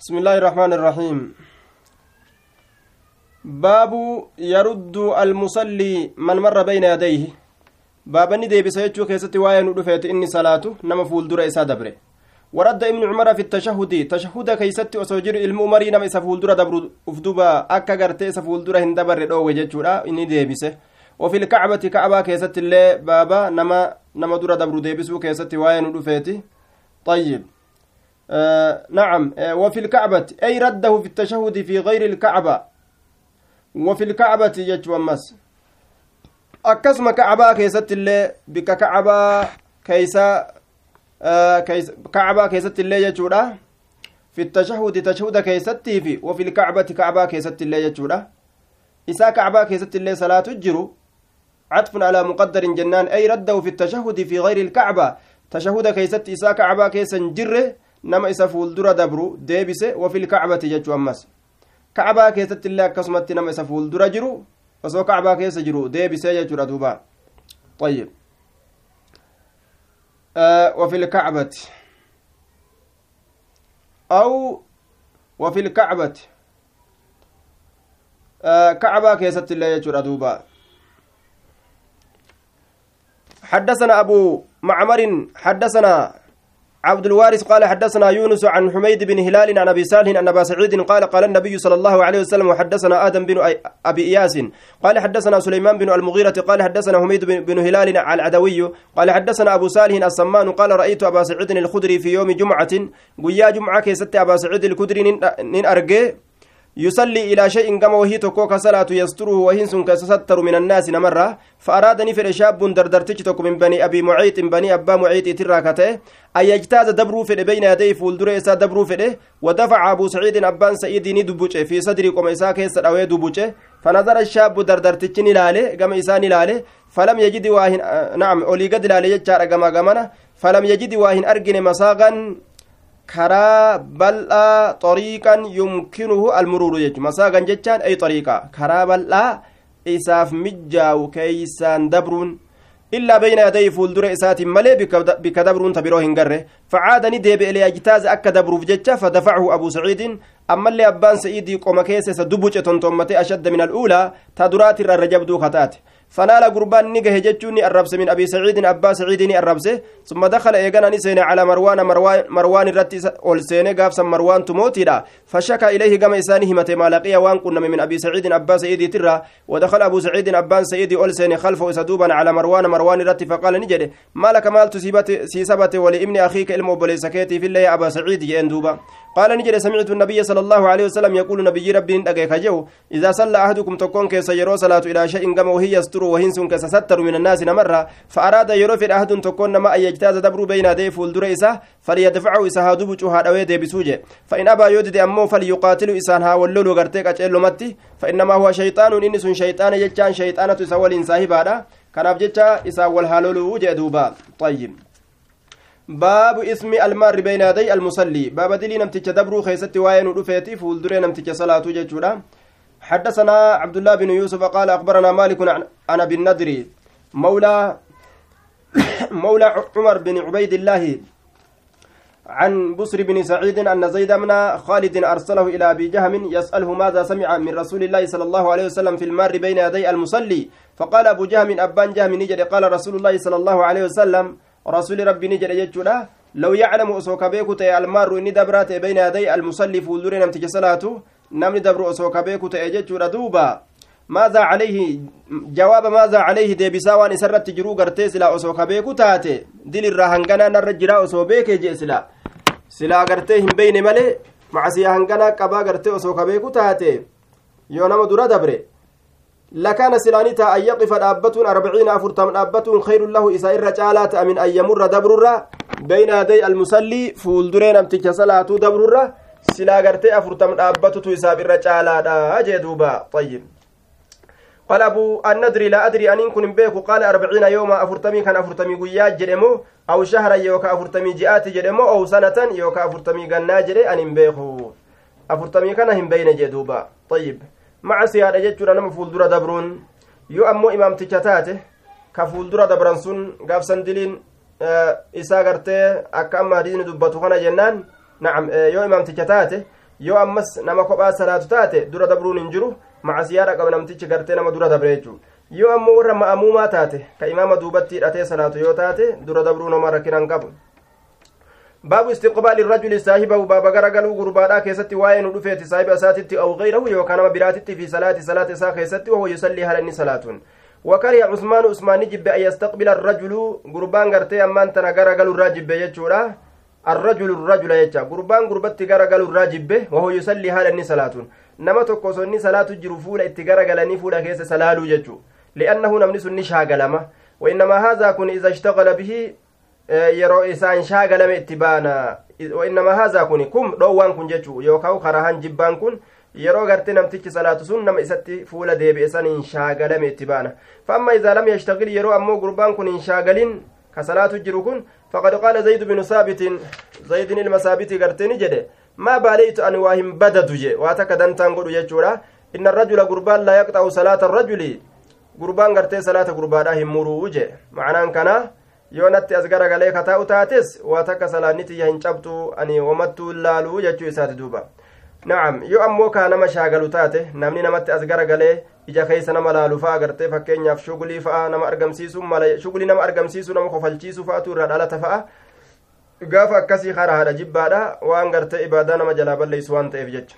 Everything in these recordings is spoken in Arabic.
بسم الله الرحمن الرحيم. باب يرد المصلي من مر بين يديه. باب ني ديبس يچو كيستي واي نو دفيت إني صلاته نما فول در إسا دبره ورد ابن عمر في التشهد تشهد كيستي اسوجر المؤمر نما إسا فول در دبر أفدوبا أكا غرتي إسا فول در هندبر دو وجچودا إني ديبسه وفي الكعبة كعبة كيست الله بابا نما نما در دبر ديبسو كيستي واي نو دفيتي طيب. نعم. آه وفي الكعبة أي رده في التشهد في غير الكعبة؟ وفي الكعبة يجو مس. أكسم كعبة كيست الله بك كعبة كيسا آه كيس كعبة كيست الله يجو في التشهد تشهد كيستي في وفي الكعبة كعبة كيست الله يجو إسا كعبة كيست الله صلاة الجرو عطف على مقدر جنان أي رده في التشهد في غير الكعبة؟ تشهد كيست إسا كعبة كيسا جره nama isa fuuldura dabru deebise wafil kacbati jechuu ammas kacbaa keessatti illee akkasumatti nama isa fuuldura jiru osoo kacbaa keessa jiru deebisee jechuudha duuba طيب آه وفي الكعبة أو وفي الكعبة آه كعبة كيست الله يجر دوبا حدثنا أبو معمر حدثنا عبد الوارث قال حدثنا يونس عن حميد بن هلال عن أبي صالح عن أبا سعيد قال قال النبي صلى الله عليه وسلم وحدثنا آدم بن أبي إياس. قال حدثنا سليمان بن المغيرة قال حدثنا حميد بن هلال العدوي. قال حدثنا أبو صالح السمان قال رأيت أبا سعيد الخدري في يوم جمعة. قيا جمعة كيست أبا سعيد الخدري نين أرجي. يصلي إلى شيء كما وهي تكو كصلاة يستره وهي سن كستر من الناس نمرة فأرادني في شاب دردرتش تكو من بني أبي معيط بني أبا معيط تراكته أن يجتاز دبرو في بين يدي فولدر إسا دبرو في ودفع أبو سعيد أبان سعيد ندبوش في صدركم إسا كيس أوي دبوش فنظر الشاب دردرتش نلاله كما إسا نلاله فلم يجد واهن نعم أولي قد لاله يجار كما فلم يجد واهن أرجن مساغا yumkinuhu almuruuru jechu masaagan jechaan ay xoriiqa karaa bal'aa isaaf mijjaawu keeysaan dabruun illaa bayna yadayhi fuuldura isaatiin malee bika dabruun ta biroo hin garre facaadani deebi'e liyajtaaza akka dabruuf jecha fadafacahu abu saciidin ammallee abbaan sa'iidii qoma keessa isa dubuce tontommate ashadda min al'uulaa ta duraatirra irra jabduu kataate فنال قربان نجه جتشوني الربس من أبي سعيد أبا سعيد الربس. ثم دخل إيجانا نسين على مروان مروان مروان الرتي أولسين قافسا مروان تموتي فشكى إليه قام إسانه متى ما لقي وان كنا من أبي سعيد أبا سعيد ترى. ودخل أبو سعيد أبا سعيد أولسين خلفه سدوبا على مروان مروان الرتي فقال نجد ما لك مال تسيبت سيسبت ولابن أخيك إلمو بليسكيتي في الله أبا سعيد؟ يندوبا قال نجد سمعت النبي صلى الله عليه وسلم يقول نبي ربي أجيك إذا صلى أحدكم تكون كيس يرو صلاة إلى شيء قام وهي يستر وهن سن كستر من الناس نمرة فأراد يروف أحد تكون ما أن يجتاز دبر بين يدي فولدر إسا فليدفعه بچوها دوي دي بسوجه. فإن أبا يودد أمو فليقاتل إسان ها ولولو غرتك أجل متي فإنما هو شيطان إن سن شيطان يجان شيطانة سوال بعد كان بجتا إسا والهالولو جدوبا طيب. باب اسم المار بين يدي المصلي باب دلي نمتج دبرو خيستي واين ودفيتي فولدر نمتج صلاة ججودا حدثنا عبد الله بن يوسف قال أخبرنا مالك عن أبي النضر مولى مولى عمر بن عبيد الله عن بصر بن سعيد أن زيد بن خالد أرسله إلى أبي جهم يسأله ماذا سمع من رسول الله صلى الله عليه وسلم في المار بين يدي المصلي فقال أبو جهم أبان جهم نجد قال رسول الله صلى الله عليه وسلم rasuli rabbiini jedhe jechuudha. Law yaclamu osoo ka beeku ta'e almaarru inni dabraa ta'e bayna yaday almusalli fuuldure namticha salaatu namni dabru osoo ka beeku ta'e jechuudha duuba. Maadaa calayhi jawaaba maadaa calayhi deebisaa waan isarratti jiruu gartee silaa osoo ka beeku taate dilirraa hanganaa narra jiraa osoo beekee jee silaa. Silaa gartee hin beyne malee macasiyaa hanganaa qabaa gartee osoo ka beeku taate yoo nama dura dabre لكان سلانيتا أن يقف دابة أربعين أفرتم دابة خير له إذا إر جالات من أن يمر دبر بين يدي المصلي فولدرين أمتك صلاة دبر silaa gartee afurtam dhaabbatutu isaaf irra caalaadha jee duuba ayyib قال أبو الندري لا أدري أن كن بيك قال أربعين يوما أفرتمي كان أفرتمي قياد جرمو أو شهرا يوكا أفرتمي جئات جرمو أو سنة يوكا أفرتمي قنا جري أن بيكو. أفرتمي كان هم بين جدوبا طيب. مع سيادة جتشورا نم فولدرا دبرون يو أمو إمام تجتاته كفولدرا دبران سن قاف سندلين إسا قرتي أكا أما دين دبتو خنا جنان نعم yoo imaamticha taate yoo ammas nama kophaa salaatu taate dura dabruun hin jiru macasiyaadha qaba namtichi gartee nama dura dabre jechuu yoo ammoo warra ma'amuumaa taate ka imaama duubatti hidhatee salaatu yoo taate dura dabruu nama rakkinan qabu baabu istiqbaali rajuli saahibahu baaba garagaluu gurbaadhaa keessatti waa'ee nu dhufeeti saahiba isaatitti aw gayrahu yookaan nama biraatitti fi salaati salaata isaa keessatti wahuwa yusallii haala inni salaatuun وكره عثمان عثمان جب أن يستقبل الرجل قربان غرتي أمان تنا غرغل الراجب يجورا. الرجل الرجل يجا. قربان قربتي غرغل الراجب وهو يصلي هذا الني صلاة نما تقصني صلاة جرو فولا اتغرغلني فولا كيس سلالو لأنه نمني سني شاغلما وإنما هذا كن إذا اشتغل به yeroo isaan shaagalame itti baana. Wainnamaa haazaa kun kum dhoowwaan kun jechuu. Yookaan karahan jibbaan kun yeroo gartee namtichi salaatu sun nama isatti fuula deebi'e saniin shaagalame itti baana. فأما إذا لم يشتغل يرو أمو قربان كن شاغلين كصلاة جروكن فقد قال زيد بن ثابت زيد المثابت قرتني جده ما باليت أن واهم بدد جي واتك دنتان قد يجورا إن الرجل قربان لا يقطع صلاة الرجل قربان قرتي صلاة قربان هم مرو جي معناه كنا yoo natti as garagalee kataa'u taates waa takka salaannitiyya hin cabtu ani wamattuu laaluu jechuu isaati duuba nacam yoo ammoo kaa nama shaagalu taate namni namatti as garagalee ija keeysa nama laalu fa'a agartee fakkeenyaaf shugulii fa'a nama argamsiisuu mala shugulii nama argamsiisuu nama kofalchiisuu fa'atu irraa dhalata fa'a gaafa akkasii kara haadha jibbaadha waan gartee ibaadaa nama jalaa balleeysu waan ta'eef jecha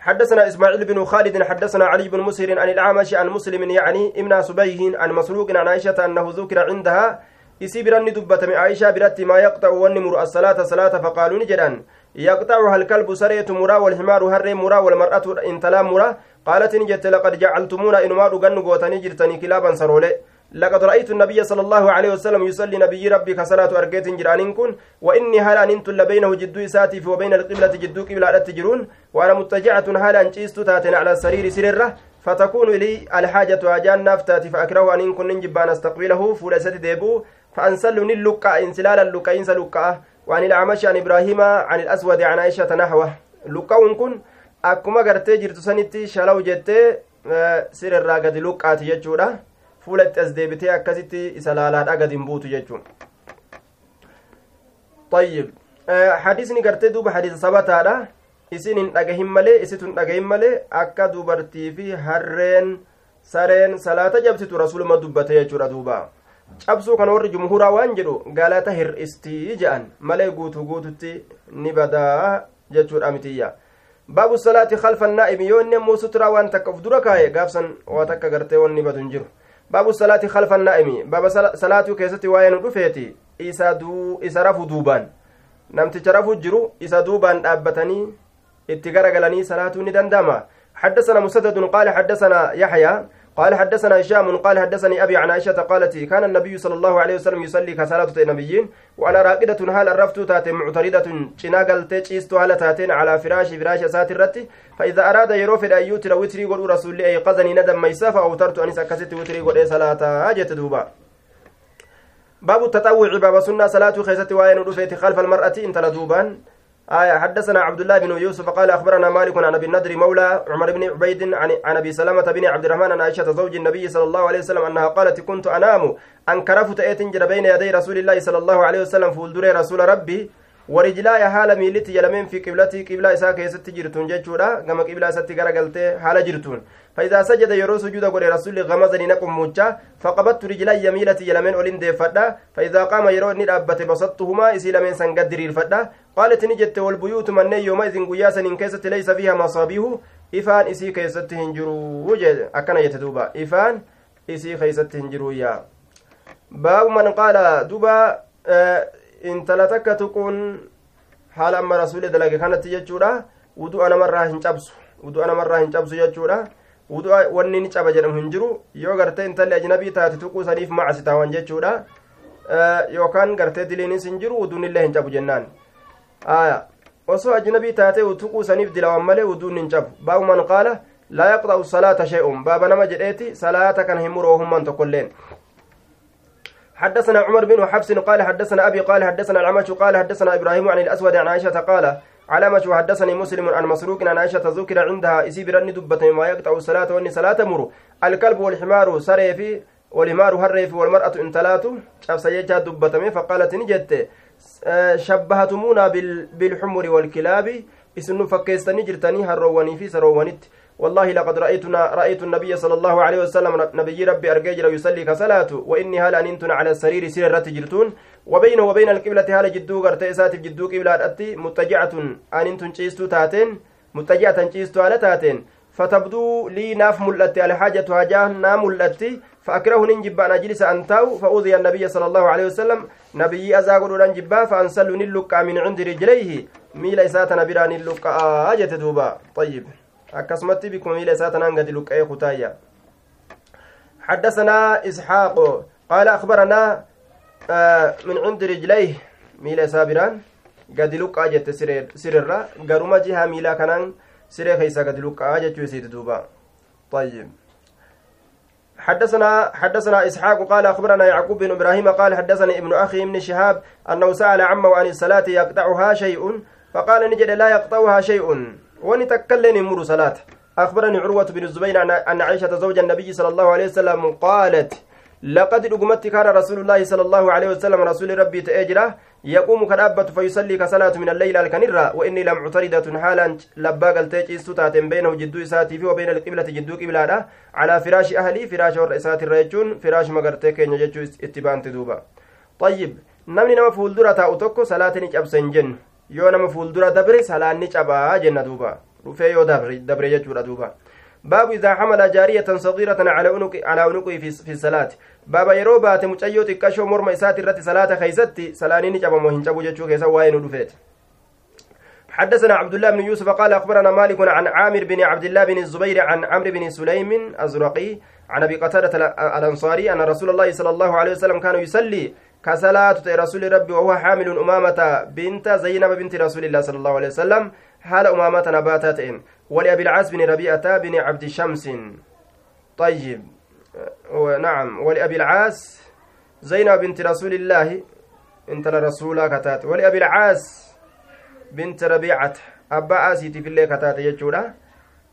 حدثنا إسماعيل بن خالد حدثنا علي بن مسهر عن الأعمش عن مسلم يعني ابن سبيه عن مسروق عن عائشة أنه ذكر عندها dubbatame aayishaa biratti maa yaqxa'u wanni muru assalaata salaata faqaaluu ni jedhan yaqxacuha alkalbu sareetu muraa walhimaaru harree muraa walmar'atu intalaan mura qaalat ni jette laqad jacaltumuuna inumaa dhugannu gootanii jirtanii kilaaban saroole لقد رأيت النبي صلى الله عليه وسلم يصلي نبي ربي كصلاة أرجيت جرانين كن وإني هل أن تل بينه جدو إساتي وبين القبلة جدو قبلة تجرون وأنا متجعة هل أن جيست على السرير سررة فتكون لي الحاجة أجان نفتاتي فأكره أن كن نجبان أستقبله فولست ديبو فأنسل نلقى انسلال اللقى إنس لقى وعن الأعمش عن إبراهيم عن الأسود عن عائشة نحوه. لقى كن akkuma gartee jirtu sanitti shalaw jettee sirrirraa gadi luqqaati jechuudha fuula itti as deebitee akkasitti isa laalaadha gadi hin buutu jechuun طيب حديثني gartee duuba hadiisa sabataadha isin hin dhagahin malee isitu hin dhagahin malee akka dubartii fi harreen sareen salaata jabsitu rasuluma dubbate jechuudha duuba cabsuu kana warri jumhuraa waan jedhu galata hir'istii je'an malee guutuu guututti ni badaa jechuudha mitiyya baabu salaati khalfa naa'imi yoo inni ammoo suturaa waan takka uf dura kaaye gaafsan waa takka gartee wanni badu hin jiru baabu salaati khalfa naa'imi baaba salaatuu keessatti waa'ee nu dhufeeti isa isa rafu duubaan namticha rafuu jiru isa duubaan dhaabbatanii itti garagalanii salaatuu ni danda'ama حدثنا مسدد قال حدثنا يحيى قال حدثنا هشام قال حدثني أبي عن عائشة قالت كان النبي صلى الله عليه وسلم يصلي كصلاة النبيين وأنا راقدة هال الرفت تات معترضة شناقل تجيست هال تاتين على فراش فراش سات الرت فإذا أراد يروفد أن يوتر وتري قل رسول الله قزني ندم ميسا فأوترت أني سكست وتري قل صلاة أجت دوبا. باب التطوع باب سنة صلاة خيست وين رفيت خلف المرأة انت لدوبان آية حدثنا عبد الله بن يوسف قال أخبرنا مالك عن أبي النضر مولى عمر بن عبيد عن, أبي سلمة بن عبد الرحمن عن عائشة زوج النبي صلى الله عليه وسلم أنها قالت كنت أنام أن كرفت أيتنجر بين يدي رسول الله صلى الله عليه وسلم فولدري رسول ربي ورجلاي حال ميلتي يلمين في قبلتي قبلة إساء كيست جرتون جيشورا كما قبلة إساتي غرقلتي حال جرتون فإذا سجد يرو سجود قول رسول غمزني نقم موجة فقبضت رجلاي يميلتي يلمين أولين دي فدا فإذا قام يرو ندابت بسطهما إسي لمن سنقدر الفدا قالت نجت والبيوت من يومئذ قياسا إن كيست ليس فيها مصابيه إفان إسي كيست هنجرو وجد أكنا يتدوبا إفان إسي كيست هنجرو يا باب من قال دوبا آه intala takka tuquun haala amma rasuuli dalage kanatti jechuudha wudu'a namarraa hin cabsu wudu'a namarraa hin cabsu jechuudha wudu'a wanni ni caba jedhamu hin jiru yoo gartee intalli ajnabii taate tuquu saniif macasi taawan jechuudha yookaan gartee diliinis hin jiru wuduun illee hin cabu jennaan osoo ajnabii taate tuquu saniif dilawan malee wuduun hin cabu baabu qaala laa yaqxa'u salaata shay'un baaba nama jedheeti salaata kana hin muroo humman tokkoilleen حدثنا عمر بن حفص قال حدثنا أبي قال حدثنا العمش قال حدثنا إبراهيم عن الأسود عن عائشة قال علامة وحدثني مسلم عن مسروق عن عائشة ذكر عندها إسي برني دبة ما يقطع الصلاة واني صلاة مر. الكلب والحمار سريفي والحمار هريف والمرأة انتلات. شاف سيجها فقالت نجت. shabbahatuumuuna bilxumuri walkilaabi isin fakkeessanii jirtanii harroowwanii fi saroowwanitti والله لقد رأيتنا رأيت النبي صلى الله عليه وسلم نبي ربي أرجع يصلي كصلاته وإني هل أنتن على السرير سيرة جرتون؟ وبينه وبين القبلة هل جدو غرتي ساتف جدو قبلة أتي؟ متجعة أن أنتن تشيستو تاتين؟ متجعة تشيستو على تاتين. فتبدو لي ناف ملتي الحاجة هاجاه نام ملتي فأكره ننجب أن أجلس أنتاو فأوذي النبي صلى الله عليه وسلم نبي أزاقر ننجبا فأنسل نلقى من عند رجليه. ميل إساتنا برا نلقى آجة دوبا. طيب. أكسمت بكم ميل إساتنا قد لقى خطايا حدثنا إسحاق قال أخبرنا من عند رجليه ميل سابران قد لقى جت سرر قرم جهة ميلا كنان سري خيسا قد لقى جت يسيد دوبا طيب حدثنا حدثنا اسحاق قال اخبرنا يعقوب بن إبراهيم قال حدثني ابن أخي ابن شهاب انه سال عمه عن الصلاه يقطعها شيء فقال نجد لا يقطعها شيء ونتكلم مر صلاة. أخبرني عروة بن الزبير ان عائشة زوج النبي صلى الله عليه وسلم قالت لقد رقمت كان رسول الله صلى الله عليه وسلم رسول ربي تأجره يقوم كدابة فيصلي كصلاة من الليل الكنرة وإني لم عتردة حالا لبا قلتيج استطاعت بينه جدو إساتي وبين القبلة جدو قبلة على فراش أهلي فراش ورئسات الرجون فراش مقرتك ينججو اتبان تدوبا طيب fuuldura taa'u tokko salaata ni cabsa hin jennu yoo nama fuuldura dabre salaan ni cabaa jenna duuba. Dhufee yoo dabre jechuudha duuba. إذا حمل جارية صغيرة على عنق على عنقه في, في الصلاة باب يرو بات مچيو تكشو مرمى إسات الرت صلاة خيستي سلانين جاب موهن جابو جتشو كيسا واين دفيت حدثنا عبد الله بن يوسف قال أخبرنا مالك عن عامر بن عبد الله بن الزبير عن عمرو بن سليم الزرقي عن أبي قتادة الأنصاري أن رسول الله صلى الله عليه وسلم كان يصلي كصلاة رسول ربي وهو حامل أمامة بنت زينب بنت رسول الله صلى الله عليه وسلم. حال أمامة نباتات. ولأبي العاص بن ربيعة بن عبد شمس. طيب. نعم. ولأبي العاص زينب بنت رسول الله. انت لرسول كتات. ولأبي العاص بنت ربيعة. أبا آسيتي في الله كتات يجورا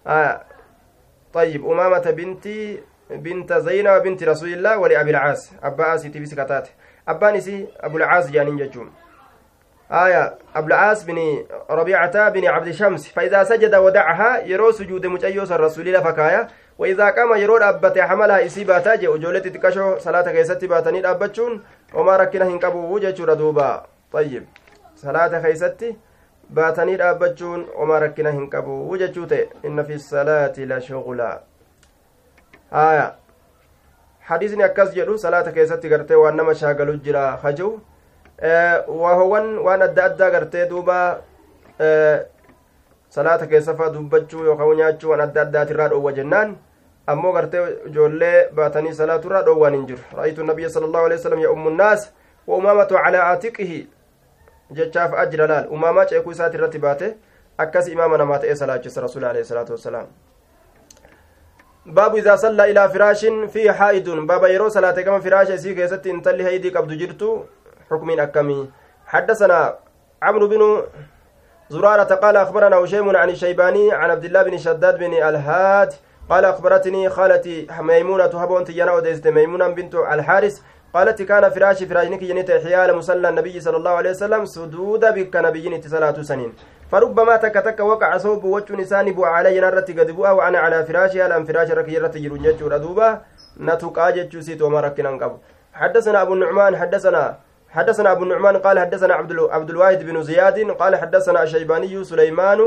آه. طيب. أمامة بنتي بنت زينب بنت رسول الله. ولأبي العاص. أبا آسيتي في سكتات. نسي أبو العاص جانين يجون آية أبو العاص بن ربيعة بن عبد شمس فإذا سجد ودعها يرو سجود مجيوس الرسول لفكايا وإذا قام يرو أبت حملها إسيبا تاجي وجولتي تكشو صلاة كيستي باتني أبتشون وما ركنا هنقبو وجه دوبا طيب صلاة كيستي oma rakkina hin qabu jechuute inna fi salaati la shughula haya salaata keessatti gartee waan nama shaagalu jira hajuu wahowan waan adda addaa gartee duuba salaata keessafa dubbachuu yookaan nyaachuu waan adda addaatirraa dhoowwa jennaan ammoo gartee ijoollee baatanii salaaturraa dhoowwaan hin jiru ra'aytu nabiyya sallallahu alaihi wasallam ya ummu nnaas wa umaamatu calaa aatiqihi jechaaf ajra laal umaamaa ceekuu isaati irratti baate akkas imaama namaa ta'ee salaachisa rasuuli alayhi salaatu wassalaam باب إذا صلى إلى فراش فيه حائد باب يرو صلاة كما فراش يسي كيست انتلي هيدي قبض جرتو. حكم أكمي. حدثنا عمرو بن زرارة قال أخبرنا هشيم عن الشيباني عن عبد الله بن شداد بن الهاد. قال أخبرتني خالتي ميمونة هبون تيانا وديست. ميمونة بنت الحارس قالت كان فراش فراشنك جنيت حيال مصلى النبي صلى الله عليه وسلم سدود بك نبي صلاة سنين. فربما تك تك وقع صوب وجه نساني بو علي نرتي قد بو وأنا على فراشها لم فراش ركي رتي جرون جتشور أدوبة نتوقع جتشو سيت وما ركنا حدثنا أبو النعمان حدثنا حدثنا أبو النعمان قال حدثنا عبد عبد الواحد بن زياد قال حدثنا الشيباني سليمان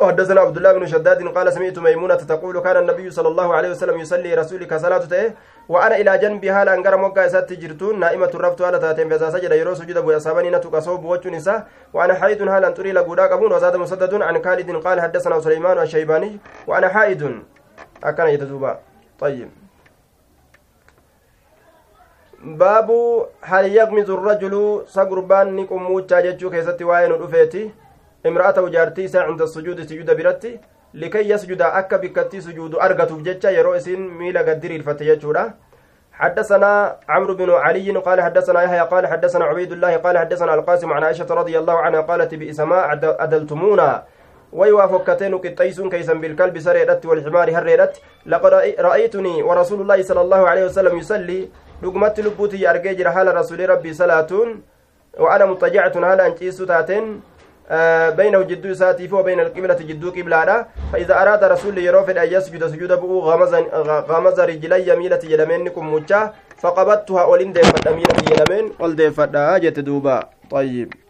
وحدثنا عبد الله بن شداد قال سمعت ميمونة تقول كان النبي صلى الله عليه وسلم يصلي رسولك صلاته وأنا إلى جنبي هال أنقر موقع إسات جرتون نائمة الرفت على تاتين بيزا سجد يرو سجد أبو أصابني نتوك صوب وجه وأنا حائد هال أن تري لقودا قبون وزاد مسدد عن خالد قال حدثنا سليمان الشيباني وأنا حائد. أكن يتدوبا طيب. baabu hal yaqmizu rajulu sa gurbaan ni qummuuchaa jechuu keessatti waa'ee nu dhufeeti imra'ata jaartii isaa cinda sujuudi sujuuda biratti likay yasjuda akka bikkattii sujuudu argatuuf jecha yeroo isiin miila gaddiriirfatte jechuudha حدثنا عمرو بن علي قال حدثنا يحيى قال حدثنا عبيد الله قال حدثنا القاسم عن عائشة رضي الله عنها قالت بإسماء أدلتمونا ويوافقتين قطيس كيسا بالكلب سريرت والحمار هريرت لقد رأيتني ورسول الله صلى الله عليه وسلم يصلي lubbuuti argee jira haala rasuulii rabbii salaatuun وأنا مضطجعة هلا أنجيس تاتين بينه جدو ساتي وبين القبلة جدو قبلة. فإذا أراد رسول يروفد أن يسجد سجود بؤ غمز غمز رجلي يميلة يلمين كم فقبضتها أولين ديفت أمينة يلمين أول ديفت جت دوبا. طيب.